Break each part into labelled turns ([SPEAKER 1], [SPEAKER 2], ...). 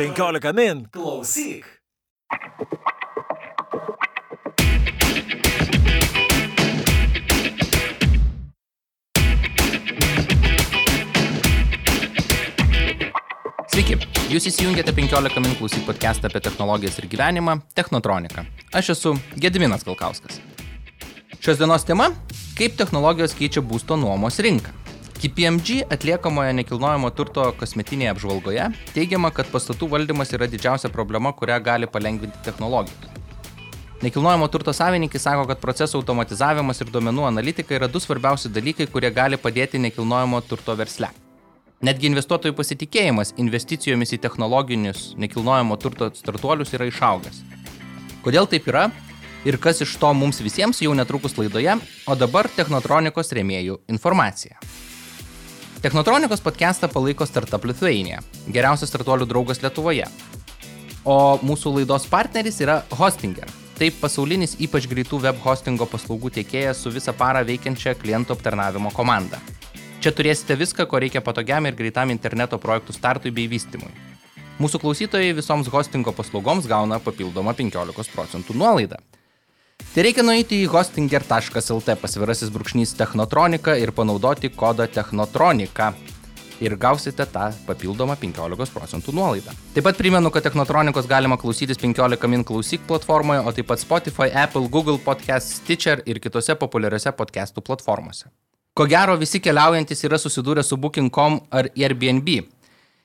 [SPEAKER 1] 15 min. Klausyk.
[SPEAKER 2] Sveiki, jūs įsijungėte 15 min klausyk podcastą apie technologijas ir gyvenimą - Technotronika. Aš esu Gediminas Kalkauskas. Šios dienos tema - kaip technologijos keičia būsto nuomos rinką. KPMG atliekamoje nekilnojamo turto kosmetinėje apžvalgoje teigiama, kad pastatų valdymas yra didžiausia problema, kurią gali palengvinti technologijos. Nekilnojamo turto savininkai sako, kad procesų automatizavimas ir duomenų analitika yra du svarbiausi dalykai, kurie gali padėti nekilnojamo turto versle. Netgi investuotojų pasitikėjimas investicijomis į technologinius nekilnojamo turto startuolius yra išaugęs. Kodėl taip yra ir kas iš to mums visiems jau netrukus laidoje, o dabar Technotronikos rėmėjų informacija. Technotronikos podcastą palaiko Startup Lithuania, geriausias startuolių draugas Lietuvoje. O mūsų laidos partneris yra Hostinger. Tai pasaulinis ypač greitų web hostingo paslaugų tiekėjas su visą parą veikiančia klientų aptarnavimo komanda. Čia turėsite viską, ko reikia patogiam ir greitam interneto projektų startui bei vystimui. Mūsų klausytojai visoms hostingo paslaugoms gauna papildomą 15 procentų nuolaidą. Tai reikia nueiti į hostinger.lt pasvirasis brūkšnys technotronika ir panaudoti kodą technotronika. Ir gausite tą papildomą 15 procentų nuolaidą. Taip pat primenu, kad Technotronikos galima klausytis 15 min klausyk platformoje, o taip pat Spotify, Apple, Google Podcast, Stitcher ir kitose populiariose podcastų platformose. Ko gero visi keliaujantis yra susidūrę su Booking.com ar Airbnb.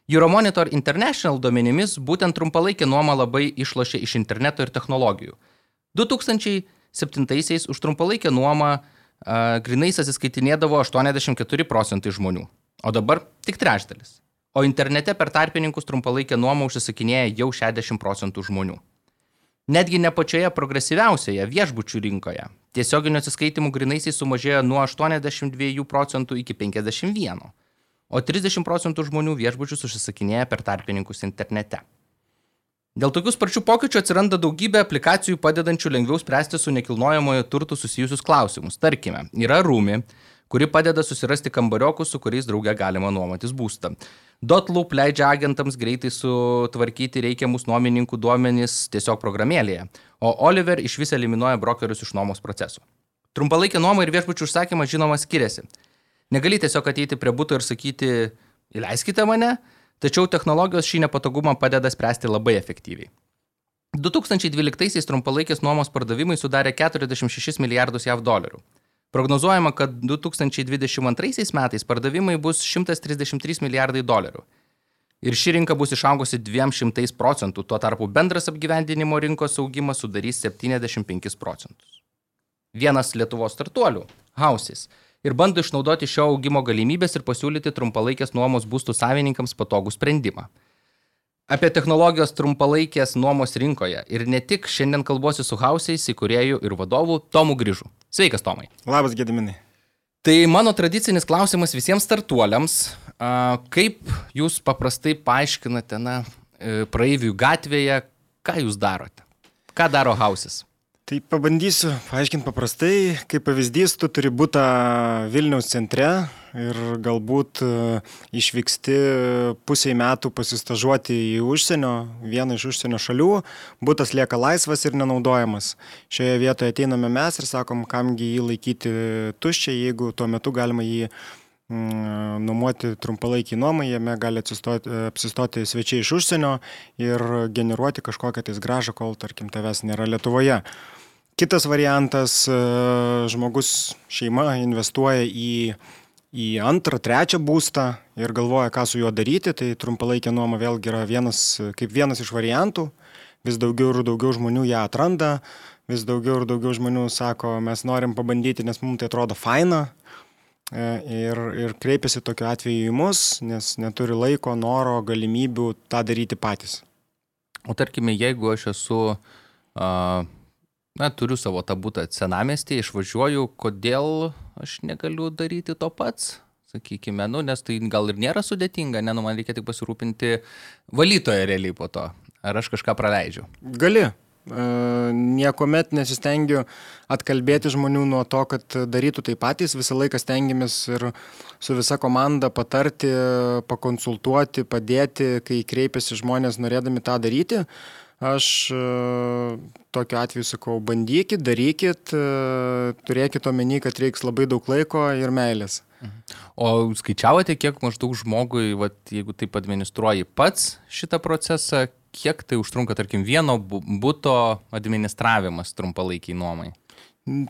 [SPEAKER 2] Euromonitor International duomenimis būtent trumpalaikė nuoma labai išlošė iš interneto ir technologijų. 2007-aisiais už trumpalaikę nuomą grinais atsiskaitinėdavo 84 procentai žmonių, o dabar tik trečdalis. O internete per tarpininkus trumpalaikę nuomą užsisakinėja jau 60 procentų žmonių. Netgi ne pačioje progresyviausioje viešbučių rinkoje tiesioginių atsiskaitimų grinaisiais sumažėjo nuo 82 procentų iki 51, o 30 procentų žmonių viešbučius užsisakinėja per tarpininkus internete. Dėl tokių sparčių pokyčių atsiranda daugybė aplikacijų padedančių lengviau spręsti su nekilnojamojo turtu susijusius klausimus. Tarkime, yra Rūmi, kuri padeda susirasti kambariokus, su kuriais drauge galima nuomotis būstą. Dotloop leidžia agentams greitai sutvarkyti reikiamus nuomininkų duomenys tiesiog programėlėje, o Oliver iš vis eliminuoja brokerius iš nuomos procesų. Trumpalaikė nuoma ir viešbučių užsakymas žinoma skiriasi. Negali tiesiog ateiti prie būtų ir sakyti, įleiskite mane, tačiau technologijos šį nepatogumą padeda spręsti labai efektyviai. 2012-aisiais trumpalaikės nuomos pardavimai sudarė 46 milijardus JAV dolerių. Prognozuojama, kad 2022 metais pardavimai bus 133 milijardai dolerių. Ir ši rinka bus išaugusi 200 procentų, tuo tarpu bendras apgyvendinimo rinkos augimas sudarys 75 procentus. Vienas Lietuvos startuolių, Houses, ir bando išnaudoti šio augimo galimybės ir pasiūlyti trumpalaikės nuomos būstų savininkams patogų sprendimą. Apie technologijos trumpalaikės nuomos rinkoje ir ne tik šiandien kalbuosi su Hausiais įkūrėjų ir vadovų Tomu Grįžu. Sveikas, Tomai.
[SPEAKER 3] Labas, Gediminai.
[SPEAKER 2] Tai mano tradicinis klausimas visiems startuoliams. Kaip jūs paprastai paaiškinate, na, e, praeivių gatvėje, ką jūs darote? Ką daro Hausis?
[SPEAKER 3] Tai pabandysiu paaiškinti paprastai, kaip pavyzdys, tu turi būti Vilniaus centre ir galbūt e, išvyksti pusiai metų pasistažuoti į užsienio, vieną iš užsienio šalių, būtas lieka laisvas ir nenaudojamas. Šioje vietoje ateiname mes ir sakom, kamgi jį laikyti tuščiai, jeigu tuo metu galima jį nuomoti trumpalaikį nuomą, jame gali atsistoti, apsistoti svečiai iš užsienio ir generuoti kažkokią tais gražą, kol, tarkim, tavęs nėra Lietuvoje. Kitas variantas, e, žmogus šeima investuoja į, į antrą, trečią būstą ir galvoja, ką su juo daryti, tai trumpalaikė nuoma vėlgi yra vienas, kaip vienas iš variantų. Vis daugiau ir daugiau žmonių ją atranda, vis daugiau ir daugiau žmonių sako, mes norim pabandyti, nes mums tai atrodo faina. E, ir, ir kreipiasi tokiu atveju į mus, nes neturi laiko, noro, galimybių tą daryti patys.
[SPEAKER 2] O tarkime, jeigu aš esu na, turiu savo tą būtą senamestį, išvažiuoju, kodėl aš negaliu daryti to pats? Sakykime, nu, nes tai gal ir nėra sudėtinga, ne, nu, man reikia tik pasirūpinti valytoje realiai po to. Ar aš kažką praleidžiu?
[SPEAKER 3] Gali. Niekuomet nesistengiu atkalbėti žmonių nuo to, kad darytų tai patys, visą laiką stengiamės ir su visa komanda patarti, pakonsultuoti, padėti, kai kreipiasi žmonės norėdami tą daryti. Aš tokiu atveju sakau, bandykit, darykit, turėkit omeny, kad reiks labai daug laiko ir meilės.
[SPEAKER 2] Mhm. O skaičiavote, kiek maždaug žmogui, vat, jeigu taip administruoji pats šitą procesą, kiek tai užtrunka, tarkim, vieno būto administravimas trumpalaikiai nuomai?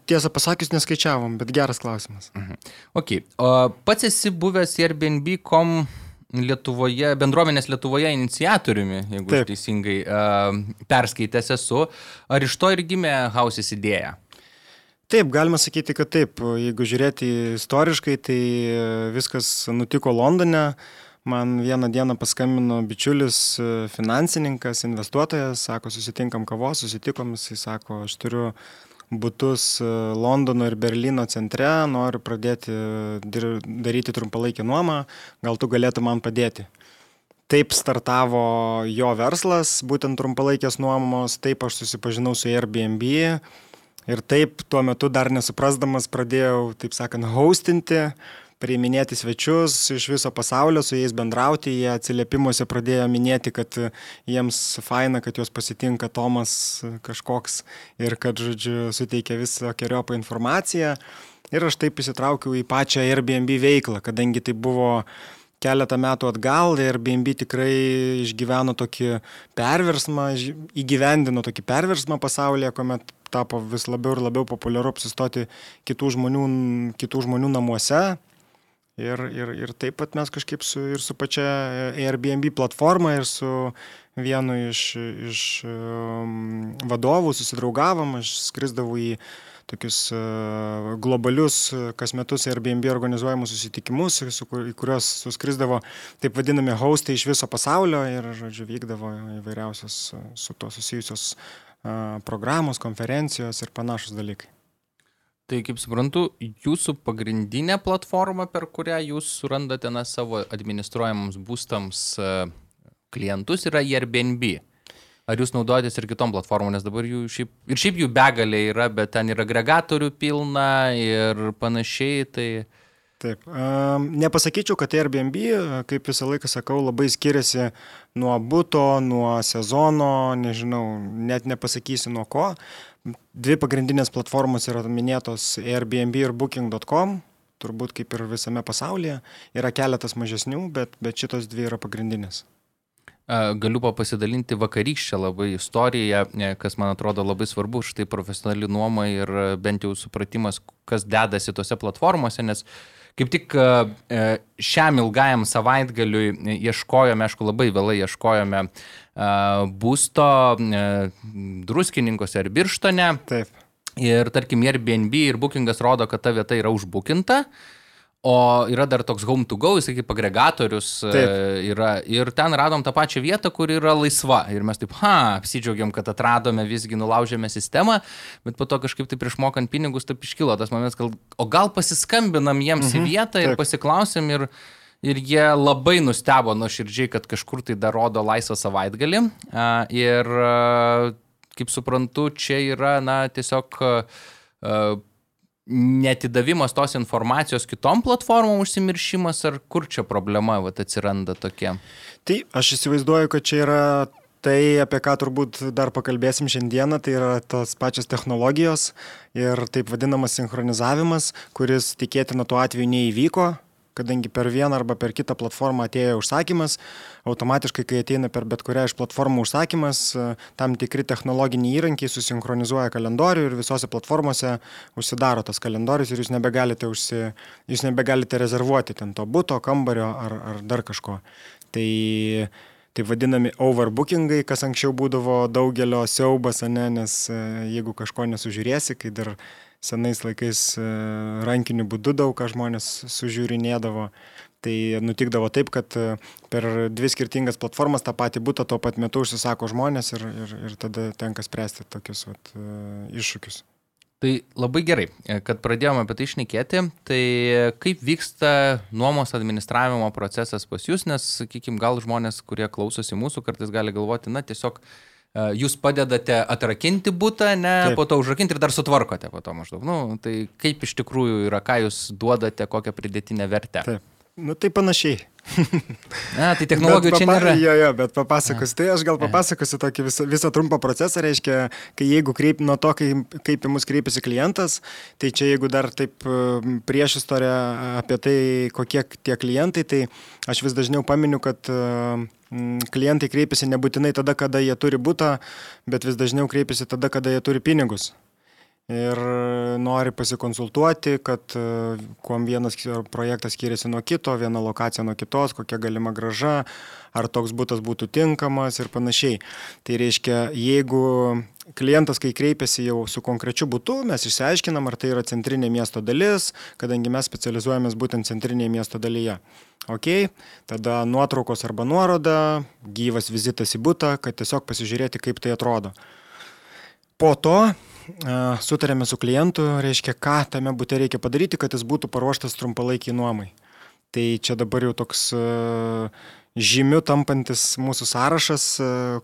[SPEAKER 3] Tiesą pasakius, neskaičiavom, bet geras klausimas.
[SPEAKER 2] Mhm. Ok, o pats esi buvęs Airbnb.com Lietuvoje, bendruomenės Lietuvoje iniciatoriumi, jeigu Taip. teisingai uh, perskaitęs esu. Ar iš to ir gimė Houses idėja?
[SPEAKER 3] Taip, galima sakyti, kad taip. Jeigu žiūrėti istoriškai, tai viskas nutiko Londone. Man vieną dieną paskambino bičiulis finansininkas, investuotojas, sako, susitinkam kavos, susitikom, jis sako, aš turiu būtus Londono ir Berlyno centre, noriu pradėti daryti trumpalaikę nuomą, gal tu galėtum man padėti. Taip startavo jo verslas, būtent trumpalaikės nuomos, taip aš susipažinau su Airbnb, Ir taip tuo metu dar nesuprasdamas pradėjau, taip sakant, hostinti, priiminėti svečius iš viso pasaulio, su jais bendrauti. Jie atsiliepimuose pradėjo minėti, kad jiems faina, kad juos pasitinka Tomas kažkoks ir kad, žodžiu, suteikia visą keriopą informaciją. Ir aš taip įsitraukiau į pačią Airbnb veiklą, kadangi tai buvo keletą metų atgal Airbnb tikrai išgyveno tokį perversmą, įgyvendino tokį perversmą pasaulyje, kuomet tapo vis labiau ir labiau populiaru apsistoti kitų žmonių, kitų žmonių namuose. Ir, ir, ir taip pat mes kažkaip su, ir su pačia Airbnb platforma ir su vienu iš, iš um, vadovų susidraugavom, aš skrisdavau į tokius uh, globalius kas metus Airbnb organizuojamus susitikimus, su, į kuriuos suskrisdavo taip vadinami hostai iš viso pasaulio ir, žodžiu, vykdavo įvairiausios su to susijusios programos, konferencijos ir panašus dalykai.
[SPEAKER 2] Tai kaip suprantu, jūsų pagrindinė platforma, per kurią jūs surandate na, savo administruojamams būstams klientus, yra Airbnb. Ar jūs naudojatės ir kitom platformom, nes dabar jų šiaip, ir šiaip jų begalė yra, bet ten yra agregatorių pilna ir panašiai. Tai...
[SPEAKER 3] Taip, nepasakyčiau, kad Airbnb, kaip visą laiką sakau, labai skiriasi nuo būto, nuo sezono, nežinau, net nepasakysiu nuo ko. Dvi pagrindinės platformos yra minėtos Airbnb ir Booking.com, turbūt kaip ir visame pasaulyje. Yra keletas mažesnių, bet, bet šitos dvi yra pagrindinės.
[SPEAKER 2] Galiu pasidalinti vakarykščią labai istoriją, e, kas man atrodo labai svarbu, štai profesionali nuoma ir bent jau supratimas, kas dedasi tose platformose, nes uh, Kaip tik e, e, šiam ilgajam savaitgaliui ieškojome, aišku, labai vėlai ieškojome e, būsto druskininkose ar birštone.
[SPEAKER 3] Taip.
[SPEAKER 2] Ir tarkim, Airbnb ir Bookingas rodo, kad ta vieta yra užbukinta. O yra dar toks home to go, jis kaip agregatorius taip. yra. Ir ten radom tą pačią vietą, kur yra laisva. Ir mes taip, ha, apsidžiaugiam, kad atradome, visgi nulaužėme sistemą, bet po to kažkaip taip išmokant pinigus, taip iškilo tas momentas, gal, o gal pasiskambinam jiems mhm, į vietą ir taip. pasiklausim ir... Ir jie labai nustebo nuoširdžiai, kad kažkur tai dar rodo laisvą savaitgalį. Ir kaip suprantu, čia yra, na, tiesiog netidavimas tos informacijos kitom platformom užsimiršimas, ar kur čia problema vat, atsiranda tokia?
[SPEAKER 3] Tai aš įsivaizduoju, kad čia yra tai, apie ką turbūt dar pakalbėsim šiandieną, tai yra tos pačios technologijos ir taip vadinamas sinchronizavimas, kuris tikėtina tuo atveju neįvyko, kadangi per vieną arba per kitą platformą atėjo užsakymas, automatiškai, kai ateina per bet kurią iš platformų užsakymas, tam tikri technologiniai įrankiai susinchronizuoja kalendorių ir visose platformose užsidaro tas kalendorius ir jūs nebegalite, užsi, jūs nebegalite rezervuoti ten to būto, kambario ar, ar dar kažko. Tai taip vadinami overbookingai, kas anksčiau būdavo daugelio siaubas, ne, nes e, jeigu kažko nesužiūrėsi, kai dar senais laikais e, rankiniu būdu daug ką žmonės sužiūrinėdavo. Tai nutikdavo taip, kad e, per dvi skirtingas platformas tą patį būtą tuo pat metu užsisako žmonės ir, ir, ir tada tenka spręsti tokius vat, e, iššūkius.
[SPEAKER 2] Tai labai gerai, kad pradėjome apie tai išnekėti. Tai kaip vyksta nuomos administravimo procesas pas jūs, nes, sakykime, gal žmonės, kurie klausosi mūsų, kartais gali galvoti, na, tiesiog e, jūs padedate atrakinti būtą, ne,
[SPEAKER 3] Taip.
[SPEAKER 2] po to užrakinti ir dar sutvarkote po to maždaug. Nu, tai kaip iš tikrųjų yra, ką jūs duodate, kokią pridėtinę vertę.
[SPEAKER 3] Taip. Nu tai panašiai.
[SPEAKER 2] Na, tai technologijų
[SPEAKER 3] Bet
[SPEAKER 2] čia nėra.
[SPEAKER 3] Jo, jo, bet papasakosiu. Tai aš gal papasakosiu tokį visą, visą trumpą procesą. Reiškia, kai jeigu kreip, nuo to, kai, kaip į mus kreipiasi klientas, tai čia jeigu dar taip prieš istoriją apie tai, kokie tie klientai, tai aš vis dažniau paminiu, kad mm, klientai kreipiasi nebūtinai tada, kada jie turi būtą, bet vis dažniau kreipiasi tada, kada jie turi pinigus ir nori pasikonsultuoti, kad e, kuom vienas projektas skiriasi nuo kito, viena lokacija nuo kitos, kokia galima graža, ar toks būtas būtų tinkamas ir panašiai. Tai reiškia, jeigu klientas, kai kreipiasi jau su konkrečiu būtu, mes išsiaiškinam, ar tai yra centrinė miesto dalis, kadangi mes specializuojamės būtent centrinėje miesto dalyje. Ok, tada nuotraukos arba nuoroda, gyvas vizitas į būtą, kad tiesiog pasižiūrėti, kaip tai atrodo. Po to sutarėme su klientu, reiškia, ką tame būte reikia padaryti, kad jis būtų paruoštas trumpalaikiai nuomai. Tai čia dabar jau toks žymiu tampantis mūsų sąrašas,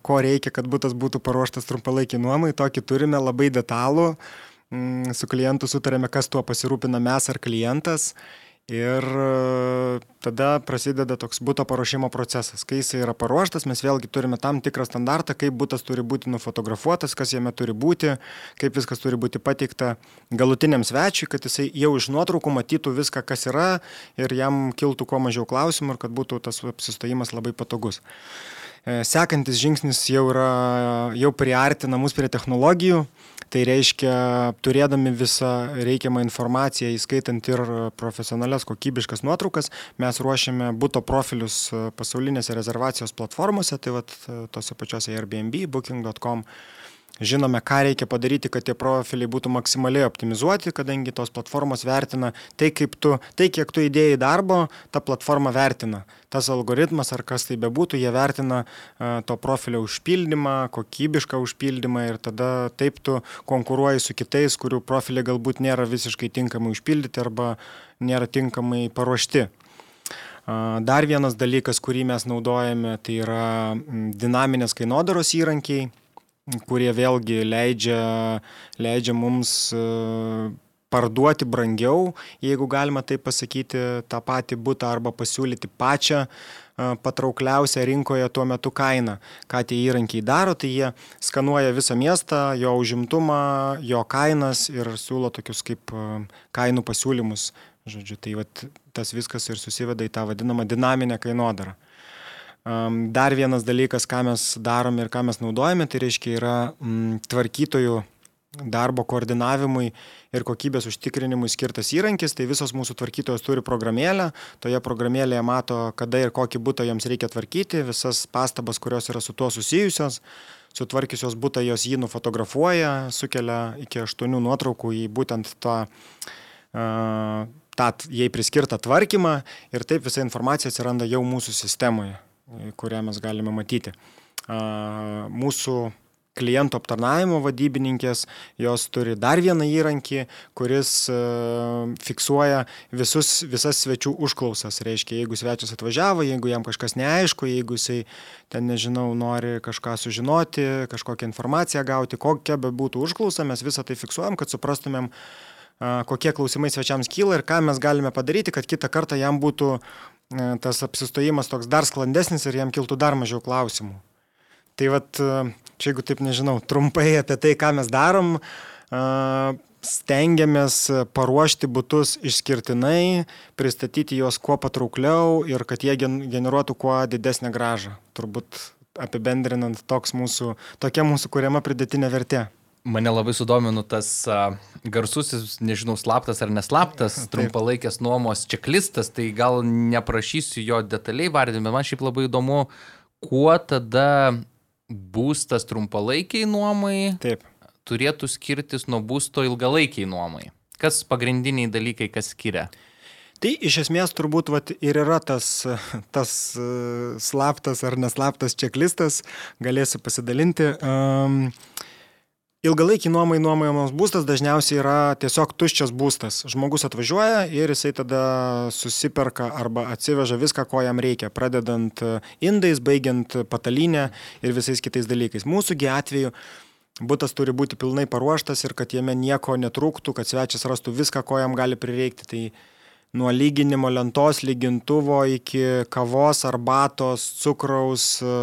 [SPEAKER 3] ko reikia, kad būtas būtų paruoštas trumpalaikiai nuomai. Tokį turime labai detalų. Mm, su klientu sutarėme, kas tuo pasirūpina mes ar klientas. Ir tada prasideda toks būto paruošimo procesas. Kai jis yra paruoštas, mes vėlgi turime tam tikrą standartą, kaip būtas turi būti nufotografuotas, kas jame turi būti, kaip viskas turi būti pateikta galutiniam svečiui, kad jisai jau iš nuotraukų matytų viską, kas yra ir jam kiltų kuo mažiau klausimų ir kad būtų tas apsistojimas labai patogus. E, sekantis žingsnis jau, yra, jau priartina mus prie technologijų. Tai reiškia, turėdami visą reikiamą informaciją, įskaitant ir profesionalias kokybiškas nuotraukas, mes ruošiame būto profilius pasaulinėse rezervacijos platformose, tai vat tose pačiose Airbnb, booking.com žinome, ką reikia padaryti, kad tie profiliai būtų maksimaliai optimizuoti, kadangi tos platformos vertina tai, tu, tai kiek tu įdėjai darbo, ta platforma vertina. Tas algoritmas ar kas tai bebūtų, jie vertina uh, to profilio užpildymą, kokybišką užpildymą ir tada taip tu konkuruoji su kitais, kurių profiliai galbūt nėra visiškai tinkamai užpildyti arba nėra tinkamai paruošti. Dar vienas dalykas, kurį mes naudojame, tai yra dinaminės kainodaros įrankiai kurie vėlgi leidžia, leidžia mums e, parduoti brangiau, jeigu galima tai pasakyti, tą patį būtą arba pasiūlyti pačią e, patraukliausią rinkoje tuo metu kainą. Ką tie įrankiai daro, tai jie skanuoja visą miestą, jo užimtumą, jo kainas ir siūlo tokius kaip e, kainų pasiūlymus. Žodžiu, tai vat, tas viskas ir susiveda į tą vadinamą dinaminę kainodarą. Dar vienas dalykas, ką mes darome ir ką mes naudojame, tai reiškia yra m, tvarkytojų darbo koordinavimui ir kokybės užtikrinimui skirtas įrankis, tai visos mūsų tvarkytojos turi programėlę, toje programėlėje mato, kada ir kokį būtą joms reikia tvarkyti, visas pastabas, kurios yra su tuo susijusios, sutvarkiusios būtą jos jį nufotografuoja, sukelia iki aštuonių nuotraukų į būtent tą, uh, tą jai priskirtą tvarkymą ir taip visa informacija atsiranda jau mūsų sistemoje kurią mes galime matyti. Mūsų klientų aptarnavimo vadybininkės, jos turi dar vieną įrankį, kuris fiksuoja visus, visas svečių užklausas. Reiškia, jeigu svečias atvažiavo, jeigu jam kažkas neaišku, jeigu jisai ten, nežinau, nori kažką sužinoti, kažkokią informaciją gauti, kokia be būtų užklausa, mes visą tai fiksuojam, kad suprastumėm, kokie klausimai svečiams kyla ir ką mes galime padaryti, kad kitą kartą jam būtų tas apsistojimas toks dar sklandesnis ir jam kiltų dar mažiau klausimų. Tai vad, čia jeigu taip nežinau, trumpai apie tai, ką mes darom, stengiamės paruošti būtus išskirtinai, pristatyti juos kuo patraukliau ir kad jie generuotų kuo didesnę gražą. Turbūt apibendrinant mūsų, tokia mūsų kuriama pridėtinė vertė.
[SPEAKER 2] Mane labai sudomino tas uh, garsusis, nežinau, slaptas ar neslaptas, trumpalaikės nuomos čeklistas, tai gal neprašysiu jo detaliai vardinti, bet man šiaip labai įdomu, kuo tada būstas trumpalaikiai nuomai
[SPEAKER 3] Taip.
[SPEAKER 2] turėtų skirtis nuo būsto ilgalaikiai nuomai. Kas pagrindiniai dalykai, kas skiria?
[SPEAKER 3] Tai iš esmės turbūt vat, ir yra tas, tas uh, slaptas ar neslaptas čeklistas, galėsiu pasidalinti. Um, Ilgalaikį nuomai nuomojamas būstas dažniausiai yra tiesiog tuščias būstas. Žmogus atvažiuoja ir jisai tada susiperka arba atsiveža viską, ko jam reikia, pradedant indais, baigiant patalinę ir visais kitais dalykais. Mūsųgi atveju būtas turi būti pilnai paruoštas ir kad jame nieko netrūktų, kad svečias rastų viską, ko jam gali prireikti. Tai nuo lyginimo lentos, lygintuvo iki kavos, arbatos, cukraus, e,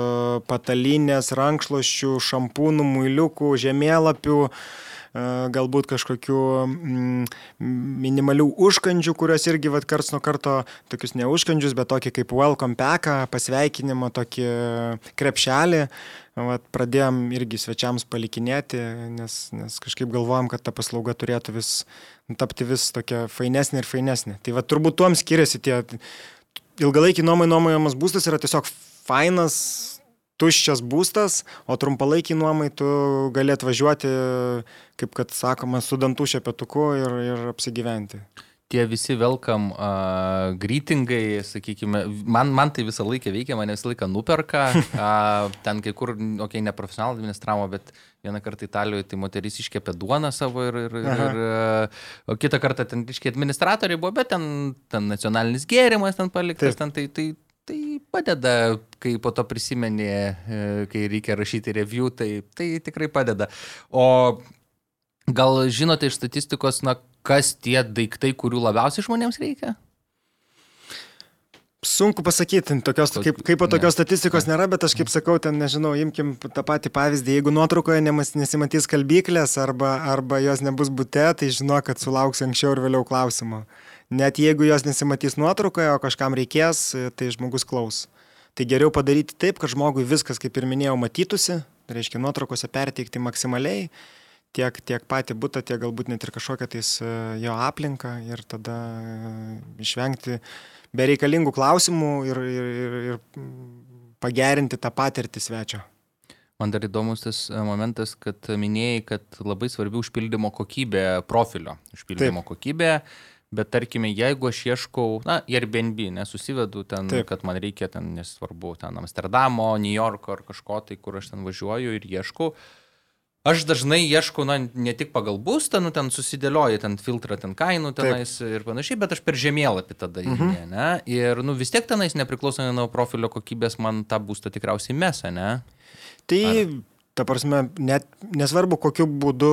[SPEAKER 3] patalinės, rankšluoščių, šampūnų, muiliukų, žemėlapių galbūt kažkokių mm, minimalių užkandžių, kurios irgi vat, karts nuo karto, tokius ne užkandžius, bet tokį kaip welcome packą, pasveikinimą, tokį krepšelį, Vat pradėjom irgi svečiams palikinėti, nes, nes kažkaip galvojom, kad ta paslauga turėtų vis tapti vis tokia fainesnė ir fainesnė. Tai va turbūt tuom skiriasi tie ilgalaikiai nuomai nuomojamas būstas yra tiesiog fainas, tuščias būstas, o trumpalaikiai nuomai tu gali atvažiuoti, kaip kad sakoma, su dantų šepetuku ir, ir apsigyventi
[SPEAKER 2] tie visi welcome uh, greetingai, sakykime, man, man tai visą laiką veikia, mane visą laiką nuperka, uh, ten kai kur, okei, okay, ne profesionalų administravo, bet vieną kartą Italijoje tai moteris iškepė duoną savo ir, ir, Aha. ir o kitą kartą ten iškė administratoriai buvo, bet ten, ten nacionalinis gėrimas ten paliktas, Taip. ten tai, tai, tai padeda, kai po to prisimeni, kai reikia rašyti review, tai, tai tikrai padeda. O gal žinote iš statistikos, na, kas tie daiktai, kurių labiausiai žmonėms reikia?
[SPEAKER 3] Sunku pasakyti, tokios, kaip, kaip po tokios ne. statistikos nėra, bet aš kaip sakau, ten nežinau, imkim tą patį pavyzdį, jeigu nuotraukoje nesimatys kalbyklės arba, arba jos nebus būte, tai žinok, kad sulauks anksčiau ir vėliau klausimo. Net jeigu jos nesimatys nuotraukoje, o kažkam reikės, tai žmogus klaus. Tai geriau padaryti taip, kad žmogui viskas, kaip ir minėjau, matytųsi, reiškia nuotraukose perteikti maksimaliai tiek, tiek patį būtą, tiek galbūt net ir kažkokią tais e, jo aplinką ir tada e, išvengti bereikalingų klausimų ir, ir, ir, ir pagerinti tą patirtį svečio.
[SPEAKER 2] Man dar įdomus tas e, momentas, kad minėjai, kad labai svarbi užpildymo kokybė profilio. Užpildymo Taip. kokybė. Bet tarkime, jeigu aš ieškau, na, Airbnb, nesusivedu ten, Taip. kad man reikia ten, nesvarbu, ten Amsterdamo, New Yorko ar kažko tai, kur aš ten važiuoju ir ieškau, Aš dažnai ieškau, na, ne tik pagal būstą, nu, ten susidėlioju ten filtrą, ten kainų tenais Taip. ir panašiai, bet aš per žemėlapį tada mhm. įeinu, ne? Ir, nu, vis tiek tenais nepriklausomai nuo profilio kokybės man tą būstą tikriausiai mesa, ne?
[SPEAKER 3] Tai Ar... Ta prasme, net nesvarbu, kokiu būdu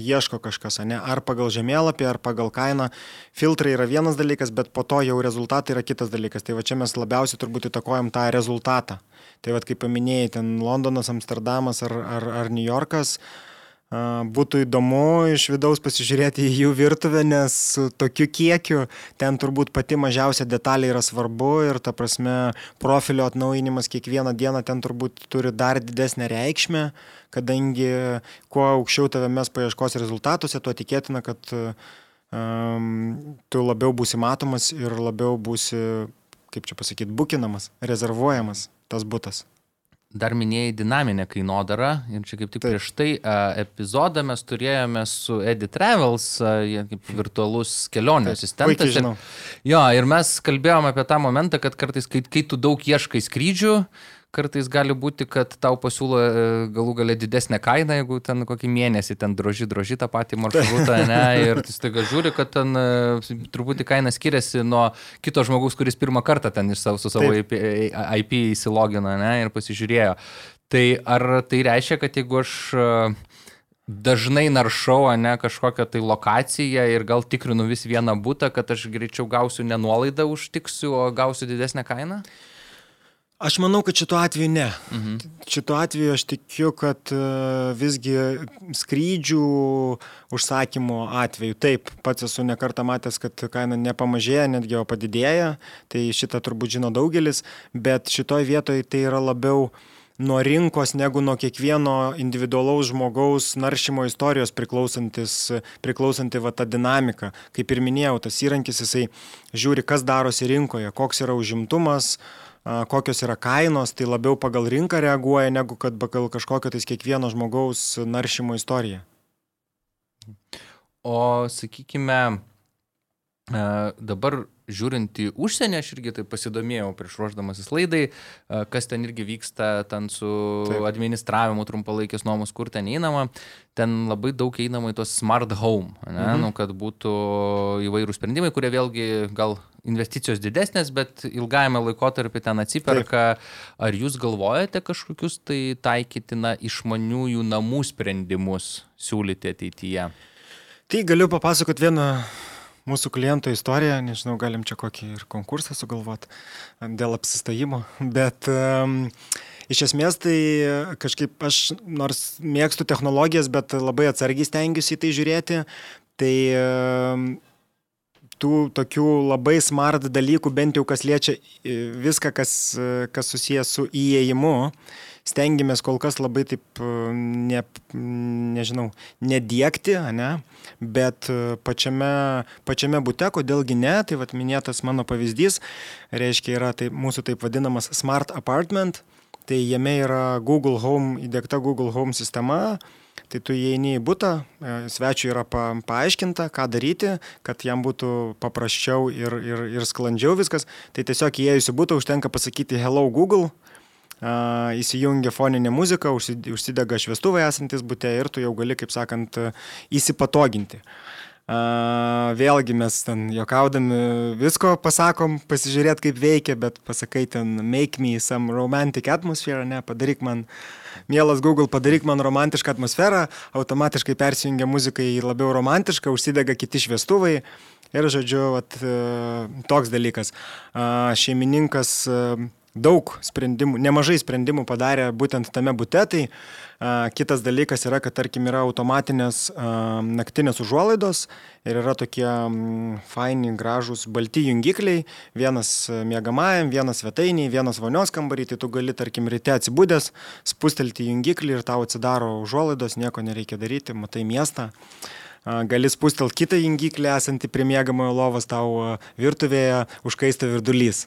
[SPEAKER 3] ieško kažkas, ne? ar pagal žemėlapį, ar pagal kainą. Filtrai yra vienas dalykas, bet po to jau rezultatai yra kitas dalykas. Tai va čia mes labiausiai turbūt įtakojam tą rezultatą. Tai va kaip paminėjai, ten Londonas, Amsterdamas ar, ar, ar New Yorkas. Uh, Būtų įdomu iš vidaus pasižiūrėti į jų virtuvę, nes su tokiu kiekiu ten turbūt pati mažiausia detalė yra svarbu ir ta prasme profilio atnaujinimas kiekvieną dieną ten turbūt turi dar didesnę reikšmę, kadangi kuo aukščiau tave mes paieškos rezultatuose, tuo tikėtina, kad um, tu labiau būsi matomas ir labiau būsi, kaip čia pasakyti, bukinamas, rezervuojamas tas būtas.
[SPEAKER 2] Dar minėjai dinaminę kainodarą ir čia kaip tik Taip. prieš tai epizodą mes turėjome su Edi Travels, uh, kaip virtualus kelionių asistentas. Ir, jo, ir mes kalbėjome apie tą momentą, kad kartais, kai, kai tu daug ieškai skrydžių, kartais gali būti, kad tau pasiūlo e, galų galę didesnę kainą, jeigu ten kokį mėnesį ten droži, droži tą patį maršrutą, ne, ir tu staiga žiūri, kad ten e, truputį kaina skiriasi nuo kito žmogaus, kuris pirmą kartą ten iš savo, su savo IP, IP įsilogino, ne, ir pasižiūrėjo. Tai ar tai reiškia, kad jeigu aš e, dažnai naršau, ne kažkokią tai lokaciją ir gal tikrinu vis vieną būtą, kad aš greičiau gausiu ne nuolaidą užtiksiu, o gausiu didesnę kainą?
[SPEAKER 3] Aš manau, kad šituo atveju ne. Mhm. Šituo atveju aš tikiu, kad e, visgi skrydžių užsakymo atveju, taip, pats esu nekartą matęs, kad kaina nepamažėja, netgi o padidėja, tai šitą turbūt žino daugelis, bet šitoj vietoje tai yra labiau nuo rinkos negu nuo kiekvieno individualaus žmogaus naršymo istorijos priklausanti va ta dinamika. Kaip ir minėjau, tas įrankis jisai žiūri, kas darosi rinkoje, koks yra užimtumas, uh, kokios yra kainos, tai labiau pagal rinką reaguoja, negu kad pagal kažkokią tais kiekvieno žmogaus naršymo istoriją.
[SPEAKER 2] O sakykime, dabar žiūrint į užsienį, aš irgi tai pasidomėjau prieš ruoždamasis laidai, kas ten irgi vyksta, ten su Taip. administravimu trumpalaikės nuomos, kur ten einama, ten labai daug einama į tos smart home, ne, mhm. nu, kad būtų įvairūs sprendimai, kurie vėlgi gal investicijos didesnės, bet ilgajame laikotarpį ten atsiperka. Taip. Ar jūs galvojate kažkokius tai taikytina išmaniųjų namų sprendimus siūlyti ateityje?
[SPEAKER 3] Tai galiu papasakoti vieną mūsų kliento istoriją, nežinau, galim čia kokį ir konkursą sugalvoti dėl apsistojimo, bet um, iš esmės tai kažkaip aš nors mėgstu technologijas, bet labai atsargiai stengiuosi į tai žiūrėti, tai um, tų tokių labai smart dalykų, bent jau kas liečia viską, kas, kas susijęs su įėjimu, stengiamės kol kas labai taip, ne, nežinau, nedėkti, ne? bet pačiame, pačiame bute, kodėlgi ne, tai vad minėtas mano pavyzdys, reiškia yra tai, mūsų taip vadinamas smart apartment, tai jame yra Google Home, įdėkta Google Home sistema, Tai tu įeini į būtą, e, svečiui yra pa, paaiškinta, ką daryti, kad jam būtų paprasčiau ir, ir, ir sklandžiau viskas. Tai tiesiog įėjus į būtą užtenka pasakyti Hello Google, įsijungia foninė muzika, užsidega šviestuvai esantis būte ir tu jau gali, kaip sakant, įsipatoginti. Vėlgi mes ten jokaudami visko pasakom, pasižiūrėt kaip veikia, bet pasakai ten make me some romantic atmosphere, ne, padaryk man, mielas Google, padaryk man romantišką atmosferą, automatiškai persijungia muzika į labiau romantišką, užsidega kiti šviestuvai ir, žodžiu, vat, toks dalykas. Šeimininkas uh, daug sprendimų, nemažai sprendimų padarė būtent tame bute. Tai a, kitas dalykas yra, kad tarkim yra automatinės a, naktinės užuolaidos ir yra tokie m, faini, gražūs balti jungikliai, vienas mėgamajam, vienas svetainiai, vienas vonios kambarį, tai tu gali tarkim ryte atsibūdęs, spustelti jungiklį ir tau atsidaro užuolaidos, nieko nereikia daryti, matai miestą gali spustelti kitą jungiklį esantį prie mėgamojo lovos, tau virtuvėje užkaista virdulys.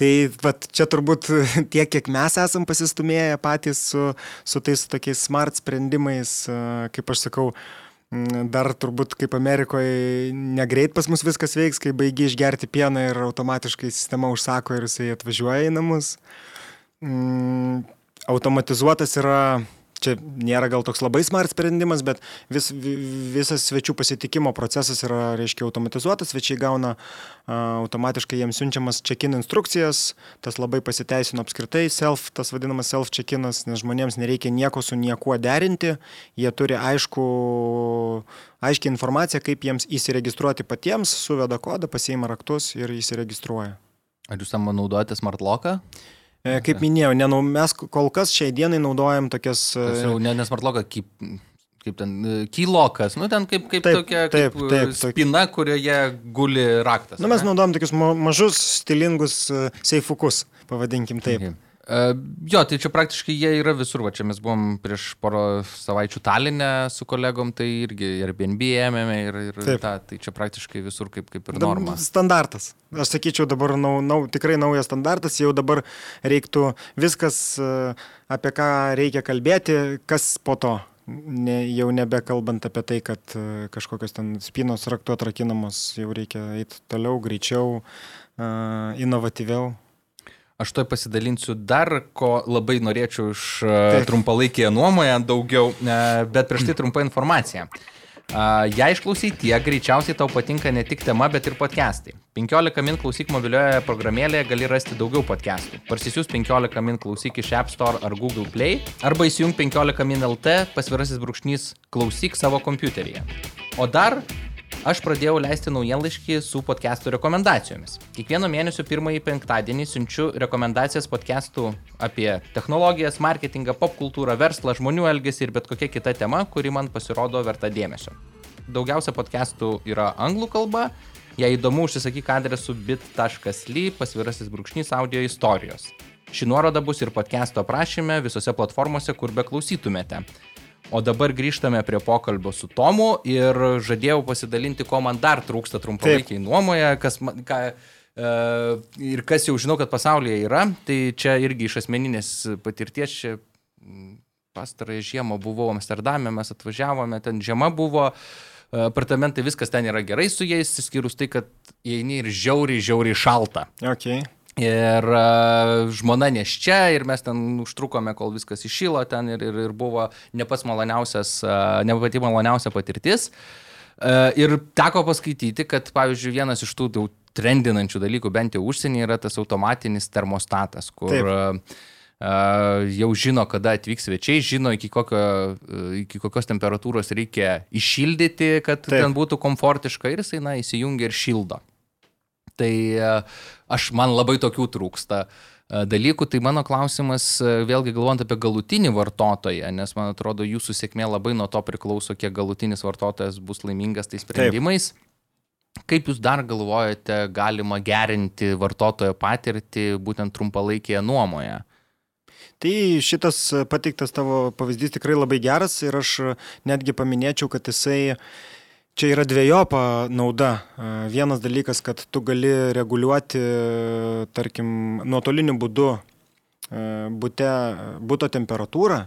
[SPEAKER 3] Tai vat, čia turbūt tiek, kiek mes esam pasistumėję patys su, su tais tokiais smart sprendimais, kaip aš sakau, dar turbūt kaip Amerikoje negreit pas mus viskas veiks, kai baigi išgerti pieną ir automatiškai sistema užsako ir jisai atvažiuoja į namus. Automatizuotas yra čia nėra gal toks labai smart sprendimas, bet vis, visas svečių pasitikimo procesas yra, reiškia, automatizuotas, svečiai gauna automatiškai jiems siunčiamas check-in instrukcijas, tas labai pasiteisino apskritai, self, tas vadinamas self-check-inas, nes žmonėms nereikia nieko su niekuo derinti, jie turi aišku, aiškiai informaciją, kaip jiems įsiregistruoti patiems, suveda kodą, pasiima raktus ir įsiregistruoja.
[SPEAKER 2] Ar jūs tam naudojate smart locką?
[SPEAKER 3] E, kaip minėjau, nenau, mes kol kas šiai dienai naudojam tokias...
[SPEAKER 2] Tas jau ne, nesmartloką, kaip, kaip ten, e, kylokas, nu ten kaip, kaip taip, tokia taip, kaip taip, spina, kurioje guli raktas.
[SPEAKER 3] Nu, mes naudojam tokius mažus, stilingus seifukus, pavadinkim taip. Mhm.
[SPEAKER 2] Uh, jo, tai čia praktiškai jie yra visur, va čia mes buvom prieš porą savaičių Talinę su kolegom, tai irgi Airbnb ėmėme ir, ir ta, tai čia praktiškai visur kaip, kaip ir norma.
[SPEAKER 3] Standartas. Aš sakyčiau dabar nau, nau, tikrai naujas standartas, jau dabar reiktų viskas, apie ką reikia kalbėti, kas po to. Ne, jau nebekalbant apie tai, kad kažkokios ten spinos raktu atrakinamos, jau reikia eiti toliau, greičiau, uh, inovatyviau.
[SPEAKER 2] Aš toj pasidalinsiu dar, ko labai norėčiau iš e, Taip. trumpalaikėje nuomoje daugiau, e, bet prieš tai trumpa informacija. Ja išklausyti tiek, greičiausiai tau patinka ne tik tema, bet ir podcastai. 15 min klausyk mobilioje programėlėje gali rasti daugiau podcastų. Parsisius 15 min klausyk iš App Store ar Google Play, arba įsijung 15 min LT pasvirasis brūkšnys klausyk savo kompiuteryje. O dar aš pradėjau leisti naujienlaiškį su podcastų rekomendacijomis. Kiekvieno mėnesio pirmąjį penktadienį siunčiu rekomendacijas podcastų apie technologijas, marketingą, popkultūrą, verslą, žmonių elgesį ir bet kokia kita tema, kuri man pasirodo verta dėmesio. Daugiausia podcastų yra anglų kalba. Jei įdomu, užsisakyk adresu bit.ly pasvirasis brūkšnys audio istorijos. Ši nuoroda bus ir podcast'o aprašyme visose platformose, kur beklausytumėte. O dabar grįžtame prie pokalbio su Tomu ir žadėjau pasidalinti, ko man dar trūksta trumpalaikiai nuomoje, kas, ką, e, ir kas jau žinau, kad pasaulyje yra. Tai čia irgi iš asmeninės patirties, čia pastarąją žiemą buvau Amsterdame, mes atvažiavome, ten žiema buvo. apartamentai, viskas ten yra gerai su jais, išskyrus tai, kad įeini ir žiauriai, žiauriai šalta.
[SPEAKER 3] Okay.
[SPEAKER 2] Ir uh, žmona neščia ir mes ten užtrukome, kol viskas iššylo ten ir, ir, ir buvo ne pats maloniausias, uh, ne pati maloniausia patirtis. Uh, ir teko paskaityti, kad pavyzdžiui vienas iš tų jau trendinančių dalykų, bent jau užsienyje, yra tas automatinis termostatas, kur Taip. Uh, jau žino, kada atvyks svečiai, žino, iki, kokio, iki kokios temperatūros reikia iššildyti, kad Taip. ten būtų komfortiška ir jisai, na, įsijungia ir šildo. Tai uh, aš man labai tokių trūksta dalykų, tai mano klausimas, vėlgi galvojant apie galutinį vartotoją, nes man atrodo, jūsų sėkmė labai nuo to priklauso, kiek galutinis vartotojas bus laimingas tais sprendimais. Taip. Kaip Jūs dar galvojate, galima gerinti vartotojo patirtį būtent trumpalaikėje nuomoje?
[SPEAKER 3] Tai šitas pateiktas tavo pavyzdys tikrai labai geras ir aš netgi paminėčiau, kad jisai čia yra dviejopa nauda. Vienas dalykas, kad tu gali reguliuoti, tarkim, nuotoliniu būdu būte, būto temperatūrą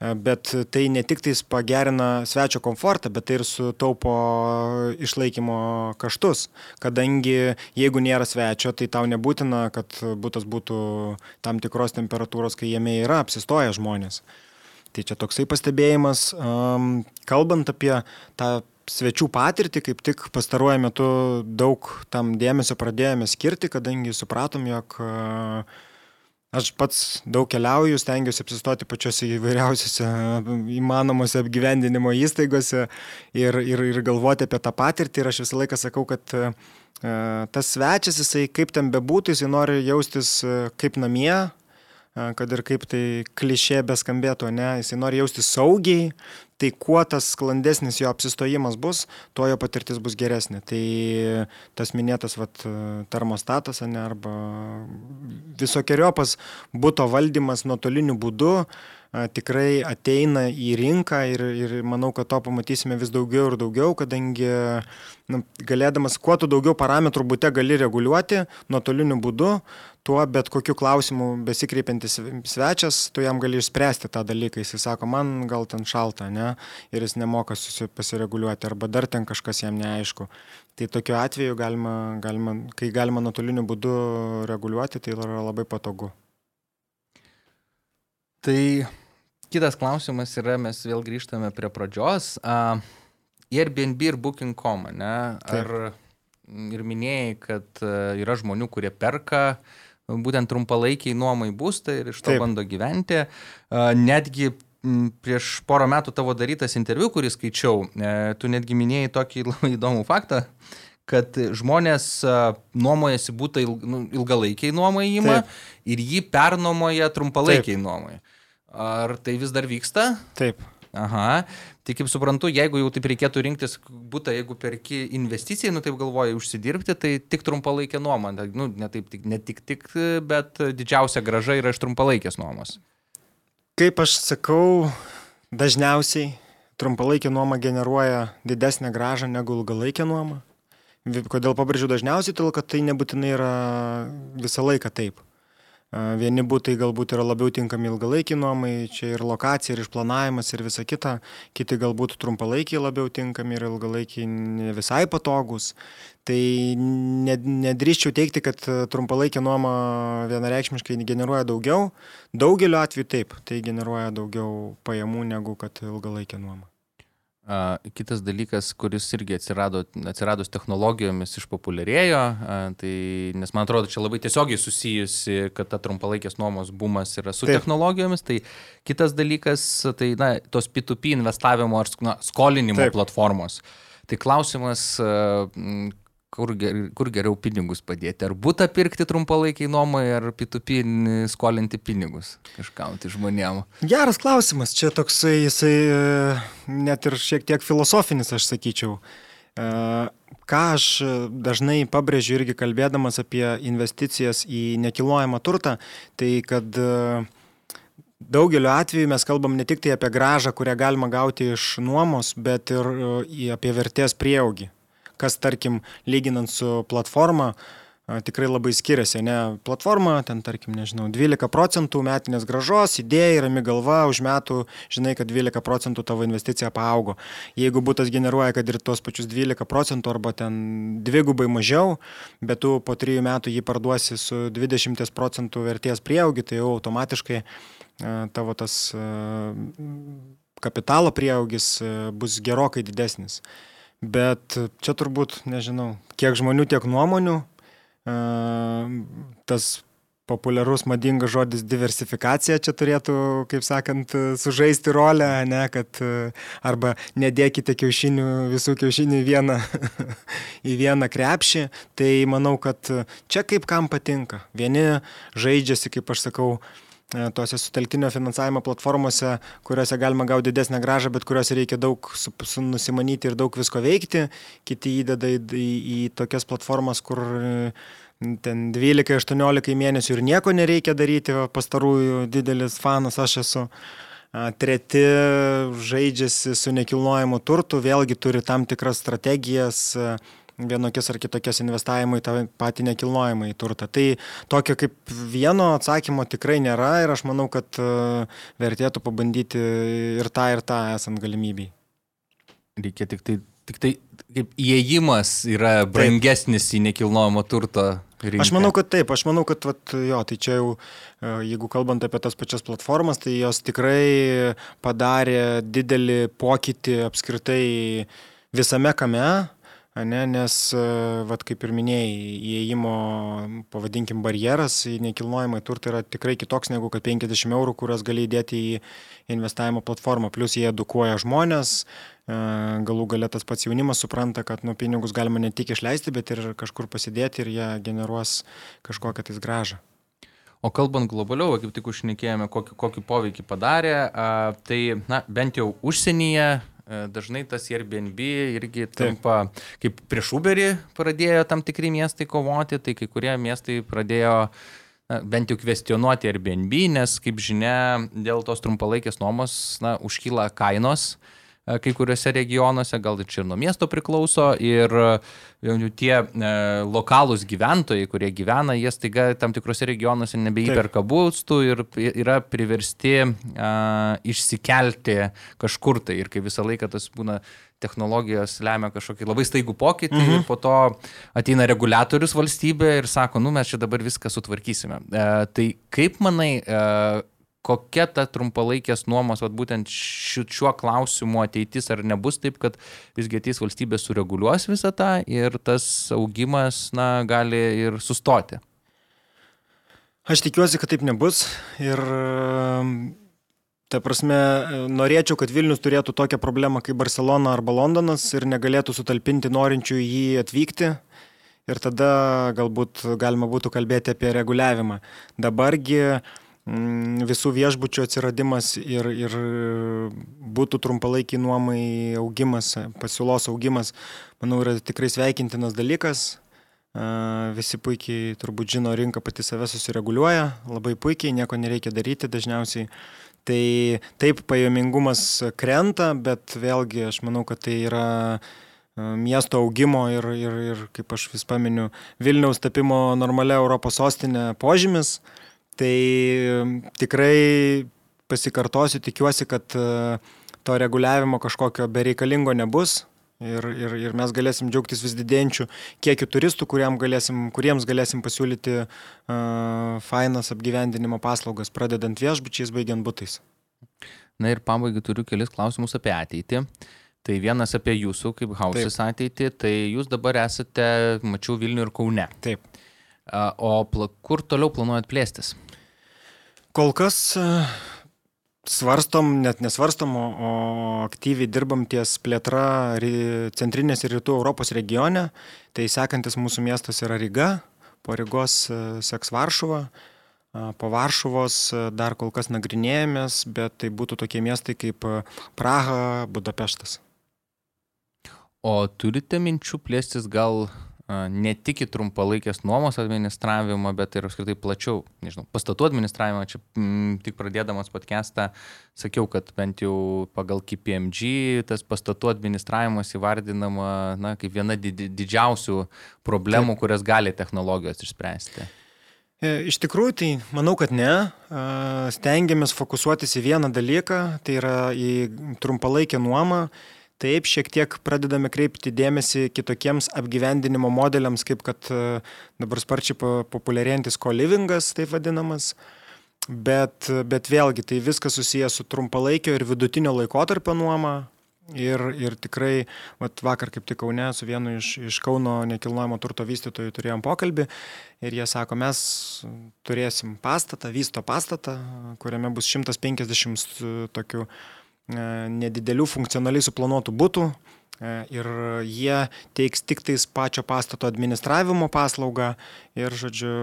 [SPEAKER 3] bet tai ne tik tais pagerina svečio komfortą, bet tai ir sutaupo išlaikymo kaštus, kadangi jeigu nėra svečio, tai tau nebūtina, kad būtas būtų tam tikros temperatūros, kai jame yra apsistoję žmonės. Tai čia toksai pastebėjimas, kalbant apie tą svečių patirtį, kaip tik pastaruoju metu daug tam dėmesio pradėjome skirti, kadangi supratom, jog uh, Aš pats daug keliauju, stengiuosi apsistoti pačiose įvairiausiose įmanomose apgyvendinimo įstaigose ir, ir, ir galvoti apie tą patirtį. Ir aš visą laiką sakau, kad e, tas svečias, jisai kaip ten bebūtų, jisai nori jaustis e, kaip namie, kad ir kaip tai klišė beskambėtų, ne, jisai nori jaustis saugiai, tai kuo tas sklandesnis jo apsistojimas bus, tuo jo patirtis bus geresnė. Tai tas minėtas vat, termostatas, ne, arba visokiojopas būto valdymas nuotoliniu būdu tikrai ateina į rinką ir, ir manau, kad to pamatysime vis daugiau ir daugiau, kadangi na, galėdamas kuo tu daugiau parametrų būte gali reguliuoti nuotoliniu būdu, tuo bet kokiu klausimu besikreipiantis svečias, tu jam gali išspręsti tą dalyką. Jis sako, man gal ten šalta, ne, ir jis nemoka pasireguliuoti, arba dar ten kažkas jam neaišku. Tai tokiu atveju, galima, galima, kai galima nuotoliniu būdu reguliuoti, tai yra labai patogu.
[SPEAKER 2] Tai kitas klausimas yra, mes vėl grįžtame prie pradžios. Uh, Airbnb ir Booking.com, ne? Ar Taip. ir minėjai, kad yra žmonių, kurie perka būtent trumpalaikiai nuomai būstą ir iš to Taip. bando gyventi. Netgi prieš porą metų tavo darytas interviu, kurį skaičiau, e, tu netgi minėjai tokį labai įdomų faktą, kad žmonės nuomojasi būtą nu, ilgalaikiai nuomai įma ir jį pernuomoja trumpalaikiai Taip. Ar tai vis dar vyksta?
[SPEAKER 3] Taip.
[SPEAKER 2] Aha, tai kaip suprantu, jeigu jau taip reikėtų rinktis būtą, jeigu perki investicijai, nu taip galvoji užsidirbti, tai tik trumpalaikė nuoma, nu ne taip, tik, ne tik tik, bet didžiausia graža yra iš trumpalaikės nuomos.
[SPEAKER 3] Kaip aš sakau, dažniausiai trumpalaikė nuoma generuoja didesnę gražą negu ilgalaikė nuoma. Kodėl pabrėžiu dažniausiai, todėl kad tai nebūtinai yra visą laiką taip. Vieni būtai galbūt yra labiau tinkami ilgalaikiai nuomai, čia ir lokacija, ir išplanavimas, ir visa kita. Kiti galbūt trumpalaikiai labiau tinkami ir ilgalaikiai visai patogus. Tai nedrįščiau teikti, kad trumpalaikė nuoma vienareikšmiškai generuoja daugiau. Daugeliu atveju taip, tai generuoja daugiau pajamų negu kad ilgalaikė nuoma.
[SPEAKER 2] Kitas dalykas, kuris irgi atsirado, atsiradus technologijomis išpopuliarėjo, tai, nes man atrodo, čia labai tiesiogiai susijusi, kad ta trumpalaikės nuomos bumas yra su Taip. technologijomis, tai kitas dalykas, tai na, tos P2P investavimo ar na, skolinimo Taip. platformos. Tai klausimas, kur, ger, kur geriau pinigus padėti. Ar būtų pirkti trumpalaikiai nuomai, ar P2P skolinti pinigus kažkam tai žmonėm?
[SPEAKER 3] Geras klausimas. Čia toksai, jisai e, net ir šiek tiek filosofinis, aš sakyčiau. E, ką aš dažnai pabrėžiu irgi kalbėdamas apie investicijas į nekilnojamą turtą, tai kad e, Daugeliu atveju mes kalbam ne tik tai apie gražą, kurią galima gauti iš nuomos, bet ir apie vertės prieaugį kas tarkim lyginant su platforma tikrai labai skiriasi, ne platforma, ten tarkim, nežinau, 12 procentų metinės gražos, idėja, rami galva, už metų žinai, kad 12 procentų tavo investicija paaugo. Jeigu būtas generuoja, kad ir tuos pačius 12 procentų arba ten dvigubai mažiau, bet tu po 3 metų jį parduosi su 20 procentų vertės prieaugi, tai jau automatiškai tavo tas kapitalo prieaugis bus gerokai didesnis. Bet čia turbūt, nežinau, kiek žmonių, tiek nuomonių tas populiarus madingas žodis diversifikacija čia turėtų, kaip sakant, sužaisti rolę, ne, kad arba nedėkite kiaušinių, visų kiaušinių į vieną, į vieną krepšį. Tai manau, kad čia kaip kam patinka. Vieni žaidžiasi, kaip aš sakau, tose sutelktinio finansavimo platformose, kuriuose galima gauti didesnę gražą, bet kuriuose reikia daug nusimanyti ir daug visko veikti. Kiti įdeda į, į, į tokias platformas, kur ten 12-18 mėnesių ir nieko nereikia daryti, pastarųjų didelis fanas aš esu. Treti žaidžiasi su nekilnojimu turtu, vėlgi turi tam tikras strategijas, vienokias ar kitokias investavimą į tą patį nekilnojimą į turtą. Tai tokio kaip vieno atsakymo tikrai nėra ir aš manau, kad e, vertėtų pabandyti ir tą, ir tą esant galimybei.
[SPEAKER 2] Reikia tik tai, tik tai kaip įėjimas yra brangesnis taip. į nekilnojamo turto Rinka.
[SPEAKER 3] Aš manau, kad taip, aš manau, kad vat, jo, tai čia jau, e, jeigu kalbant apie tas pačias platformas, tai jos tikrai padarė didelį pokytį apskritai visame kame, Ne, nes, e, vat, kaip ir minėjai, įėjimo, pavadinkim, barjeras į nekilnojamą turtą yra tikrai kitoks negu kad 50 eurų, kuriuos gali įdėti į investavimo platformą. Plus jie edukuoja žmonės, e, galų galia tas pats jaunimas supranta, kad nu, pinigus galima ne tik išleisti, bet ir kažkur pasidėti ir jie generuos kažkokią tais gražą.
[SPEAKER 2] O kalbant globaliau, kaip tik užnekėjome, kokį, kokį poveikį padarė, tai na, bent jau užsienyje dažnai tas Airbnb irgi tampa, Taip. kaip prieš Uberį pradėjo tam tikri miestai kovoti, tai kai kurie miestai pradėjo na, bent jau kvestionuoti Airbnb, nes, kaip žinia, dėl tos trumpalaikės nuomos na, užkyla kainos. E, kai kuriuose regionuose, gal ir čia ir nuo miesto priklauso, ir e, tie e, lokalūs gyventojai, kurie gyvena, jie staiga tam tikrose regionuose nebeįperka būstų ir yra priversti a, išsikelti kažkur tai. Ir kai visą laiką tas būna technologijos lemia kažkokį labai staigų pokytį mhm. ir po to ateina reguliatorius valstybė ir sako, nu mes čia dabar viską sutvarkysime. E, tai kaip manai, e, kokia ta trumpalaikės nuomos, vat, būtent šiuo klausimu ateitis, ar nebus taip, kad visgi ateis valstybė sureguliuos visą tą ir tas augimas na, gali ir sustoti.
[SPEAKER 3] Aš tikiuosi, kad taip nebus ir Ta prasme, norėčiau, kad Vilnius turėtų tokią problemą kaip Barcelona arba Londonas ir negalėtų sutalpinti norinčių į jį atvykti. Ir tada galbūt galima būtų kalbėti apie reguliavimą. Dabargi uh, visų viešbučių atsiradimas ir, ir būtų trumpalaikiai nuomai augimas, pasiūlos augimas, manau, yra tikrai sveikintinas dalykas. Visi puikiai turbūt žino, rinka pati save susireguliuoja, labai puikiai, nieko nereikia daryti dažniausiai. Tai taip, pajamingumas krenta, bet vėlgi aš manau, kad tai yra miesto augimo ir, ir, ir kaip aš vis paminiu, Vilniaus tapimo normalia Europos sostinė požymis. Uh, Tai tikrai pasikartosiu, tikiuosi, kad e, to reguliavimo kažkokio bereikalingo nebus. Ir, ir, ir mes galėsim džiaugtis vis didėjančių kiekių turistų, galėsim, kuriems galėsim pasiūlyti uh, fainas apgyvendinimo paslaugas, pradedant viešbučiais, baigiant būtais.
[SPEAKER 2] Na ir pabaigai turiu kelis klausimus apie ateitį. Tai vienas apie jūsų kaip hausis ateitį. Tai jūs dabar esate, mačiau, Vilnių ir Kaune.
[SPEAKER 3] Taip.
[SPEAKER 2] O kur toliau planuojat plėstis?
[SPEAKER 3] Kol kas e, svarstom, net nesvarstom, o aktyviai dirbam ties plėtra centrinės ir rytų Europos regione. Tai sekantis mūsų miestas yra Ryga, po Rygos e, seks Varšuva. Po Varšuvos e, dar kol kas nagrinėjomės, bet tai būtų tokie miestai kaip Praha, Budapeštas.
[SPEAKER 2] O turite minčių plėstis gal ne tik į trumpalaikės nuomos administravimą, bet ir apskritai plačiau, nežinau, pastatų administravimą. Čia m, mm, tik pradėdamas podcastą sakiau, kad bent jau pagal KPMG tas pastatų administravimas įvardinama na, kaip viena didžiausių problemų, Taip. kurias gali technologijos išspręsti.
[SPEAKER 3] E, iš tikrųjų, tai manau, kad ne. Stengiamės fokusuotis į vieną dalyką, tai yra į trumpalaikę nuomą Taip, šiek tiek pradedame kreipti dėmesį kitokiems apgyvendinimo modeliams, kaip kad e, dabar sparčiai populiarėjantis co-livingas, taip vadinamas. Bet, bet vėlgi tai viskas susijęs su trumpalaikio ir vidutinio laikotarpio nuoma. Ir, ir tikrai, vat, vakar kaip tik Kaune su vienu iš, iš Kauno nekilnojamo turto vystytojų turėjom pokalbį ir jie sako, mes turėsim pastatą, vysto pastatą, kuriame bus 150 tokių nedidelių funkcionaliai suplanuotų būtų e, ir jie teiks tik tais pačio pastato administravimo paslaugą ir, žodžiu,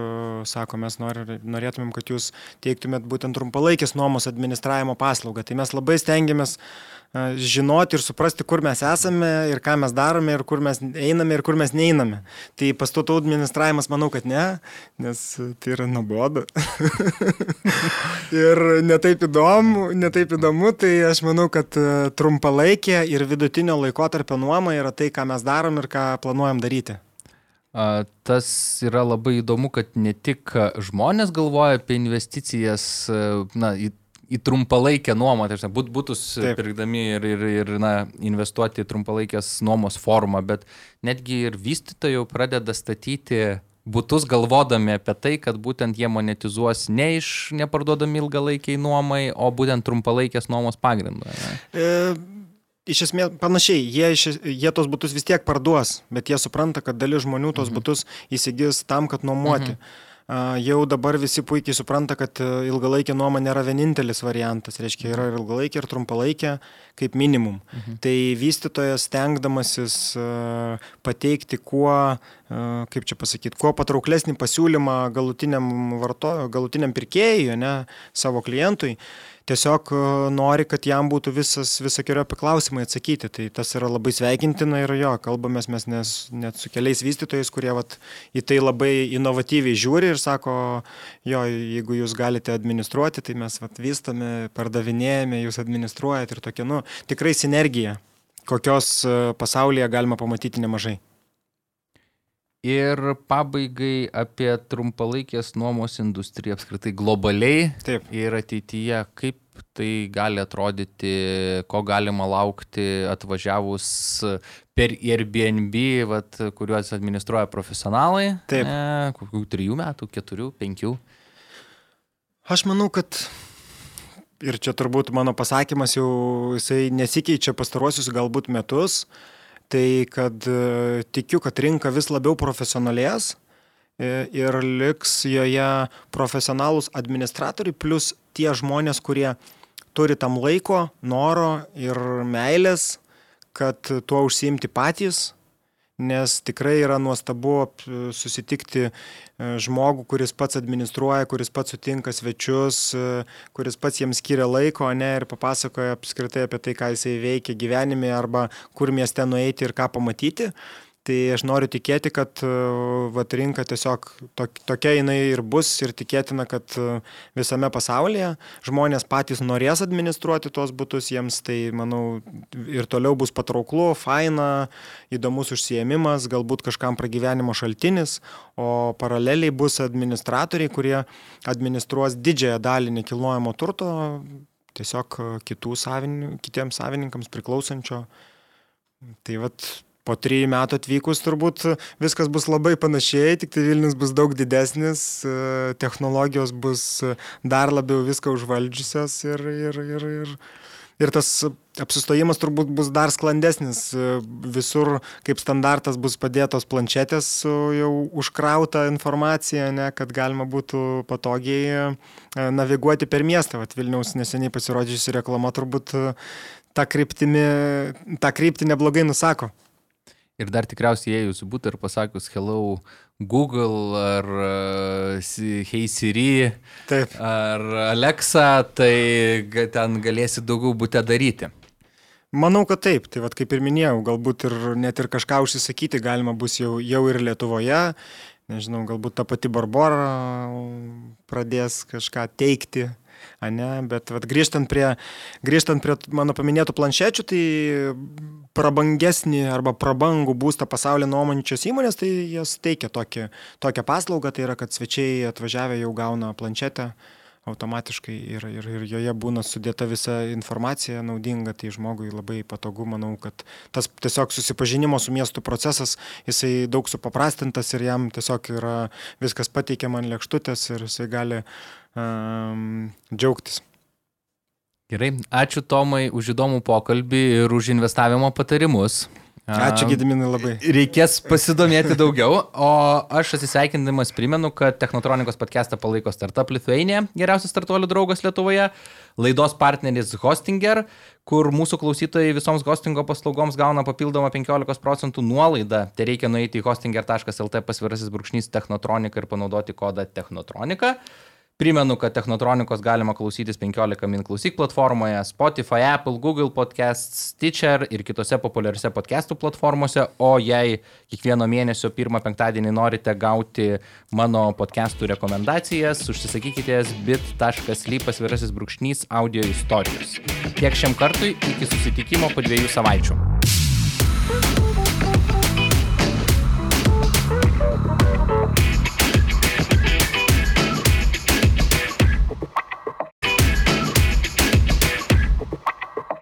[SPEAKER 3] sako, mes norėtumėm, kad jūs teiktumėt būtent trumpalaikės nuomos administravimo paslaugą. Tai mes labai stengiamės uh, žinoti ir suprasti, kur mes esame ir ką mes darome ir kur mes einame ir kur mes neiname. Tai pastatų administravimas manau, kad ne, nes tai yra nuobodu. ir netaip įdomu, netaip įdomu, tai aš manau, kad trumpalaikė ir vidutinio laikotarpio nuoma yra tai, ką mes darom ir ką planuojam daryti.
[SPEAKER 2] Tas yra labai įdomu, kad ne tik žmonės galvoja apie investicijas na, į į trumpalaikę nuomą, tai būt, būtus Taip. pirkdami ir, ir, ir na, investuoti į trumpalaikės nuomos formą, bet netgi ir vystytojai jau pradeda statyti būtus galvodami apie tai, kad būtent jie monetizuos ne iš neparduodami ilgalaikiai nuomai, o būtent trumpalaikės nuomos pagrindu. E,
[SPEAKER 3] iš esmės panašiai, jie, iš, jie tos būtus vis tiek parduos, bet jie supranta, kad dalis žmonių tos mhm. būtus įsigys tam, kad nuomoti. Mhm jau dabar visi puikiai supranta, kad e, ilgalaikė nuoma nėra vienintelis variantas, reiškia yra ir ilgalaikė, ir trumpalaikė kaip minimum. Mhm. Tai vystytojas stengdamasis e, pateikti kuo, e, kaip čia pasakyti, kuo patrauklesnį pasiūlymą galutiniam, varto, galutiniam pirkėjui, ne, savo klientui, tiesiog e, nori, kad jam būtų visas, visokiojo klausimai atsakyti. Tai tas yra labai sveikintina ir jo, kalbamės mes nes, net su keliais vystytojais, kurie vat, į tai labai inovatyviai žiūri ir sako, jo, jeigu jūs galite administruoti, tai mes vat, vystame, pardavinėjame, jūs administruojate ir tokia, nu, tikrai sinergija, kokios e, pasaulyje galima pamatyti nemažai.
[SPEAKER 2] Ir pabaigai apie trumpalaikės nuomos industriją apskritai globaliai
[SPEAKER 3] Taip.
[SPEAKER 2] ir ateityje, kaip tai gali atrodyti, ko galima laukti atvažiavus per Airbnb, vat, kuriuos administruoja profesionalai.
[SPEAKER 3] Taip. E,
[SPEAKER 2] kokių trijų metų, keturių, penkių.
[SPEAKER 3] Aš manau, kad ir čia turbūt mano pasakymas jau jisai nesikeičia pastaruosius galbūt metus. Uh, tai kad e, tikiu, kad rinka vis labiau profesionalės e, ir liks joje profesionalūs administratoriai, plus tie žmonės, kurie turi tam laiko, noro ir meilės, kad tuo užsiimti patys nes tikrai yra nuostabu susitikti e, žmogų, kuris pats administruoja, kuris pats sutinka svečius, e, kuris pats jiems skiria laiko, ne, ir papasakoja apskritai apie tai, ką jisai veikia gyvenime arba kur mieste nueiti ir ką pamatyti. Tai aš noriu tikėti, kad e, vat, rinka tiesiog tok, tokia jinai ir bus ir tikėtina, kad e, visame pasaulyje žmonės patys norės administruoti tuos būtus, jiems tai, manau, ir toliau bus patrauklu, faina, įdomus užsiemimas, galbūt kažkam pragyvenimo šaltinis, o paraleliai bus administratoriai, kurie administruos didžiąją dalį nekilnojamo turto tiesiog kitų savininkų, kitiems savininkams priklausančio. Tai vad po trijų metų atvykus turbūt viskas bus labai panašiai, tik tai Vilnius bus daug didesnis, e, technologijos bus dar labiau viską užvaldžiusios ir, ir, ir, ir, ir tas apsistojimas turbūt bus dar sklandesnis. E, visur kaip standartas bus padėtos planšetės su jau užkrauta informacija, ne, kad galima būtų patogiai e, naviguoti per miestą. Vat Vilniaus neseniai pasirodžiusi reklama turbūt tą kryptį neblogai nusako.
[SPEAKER 2] Ir dar tikriausiai įėjus būtų ir pasakius hello Google ar uh, Hey Siri
[SPEAKER 3] Taip.
[SPEAKER 2] ar Alexa, tai ten galėsi daugiau būti daryti.
[SPEAKER 3] Manau, kad taip. Tai vad kaip ir minėjau, galbūt ir net ir kažką užsisakyti galima bus jau, jau ir Lietuvoje. Nežinau, galbūt ta pati Barbara pradės kažką teikti ne, bet vat, grįžtant, prie, grįžtant prie mano paminėtų planšečių, tai prabangesnį arba prabangų būstą pasaulyje nuomončios įmonės, tai jos teikia tokį, tokią paslaugą, tai yra, kad svečiai atvažiavę jau gauna planšetę automatiškai ir, ir, ir joje būna sudėta visa informacija naudinga, tai žmogui labai patogu, manau, kad tas tiesiog susipažinimo su miestu procesas, jisai daug supaprastintas ir jam tiesiog yra viskas pateikiama ant lėkštutės ir jisai gali um, džiaugtis.
[SPEAKER 2] Gerai, ačiū Tomai už įdomų pokalbį ir už investavimo patarimus.
[SPEAKER 3] Ačiū Gediminai labai.
[SPEAKER 2] Reikės pasidomėti daugiau, o aš atsisveikindamas primenu, kad Technotronikos podcastą palaiko Startup Lithuania, geriausias startuolių draugas Lietuvoje, laidos partneris Hostinger, kur mūsų klausytojai visoms hostingo paslaugoms gauna papildomą 15 procentų nuolaidą. Tai reikia nueiti į hostinger.lt pasvirasis brūkšnys Technotronika ir panaudoti kodą Technotronika. Primenu, kad Technotronikos galima klausytis 15 min klausyk platformoje, Spotify, Apple, Google Podcasts, Stitcher ir kitose populiariose podcastų platformose, o jei kiekvieno mėnesio pirmą penktadienį norite gauti mano podcastų rekomendacijas, užsisakykite bit.ly pasvirasis brūkšnys audio istorijos. Tiek šiam kartui, iki susitikimo po dviejų savaičių.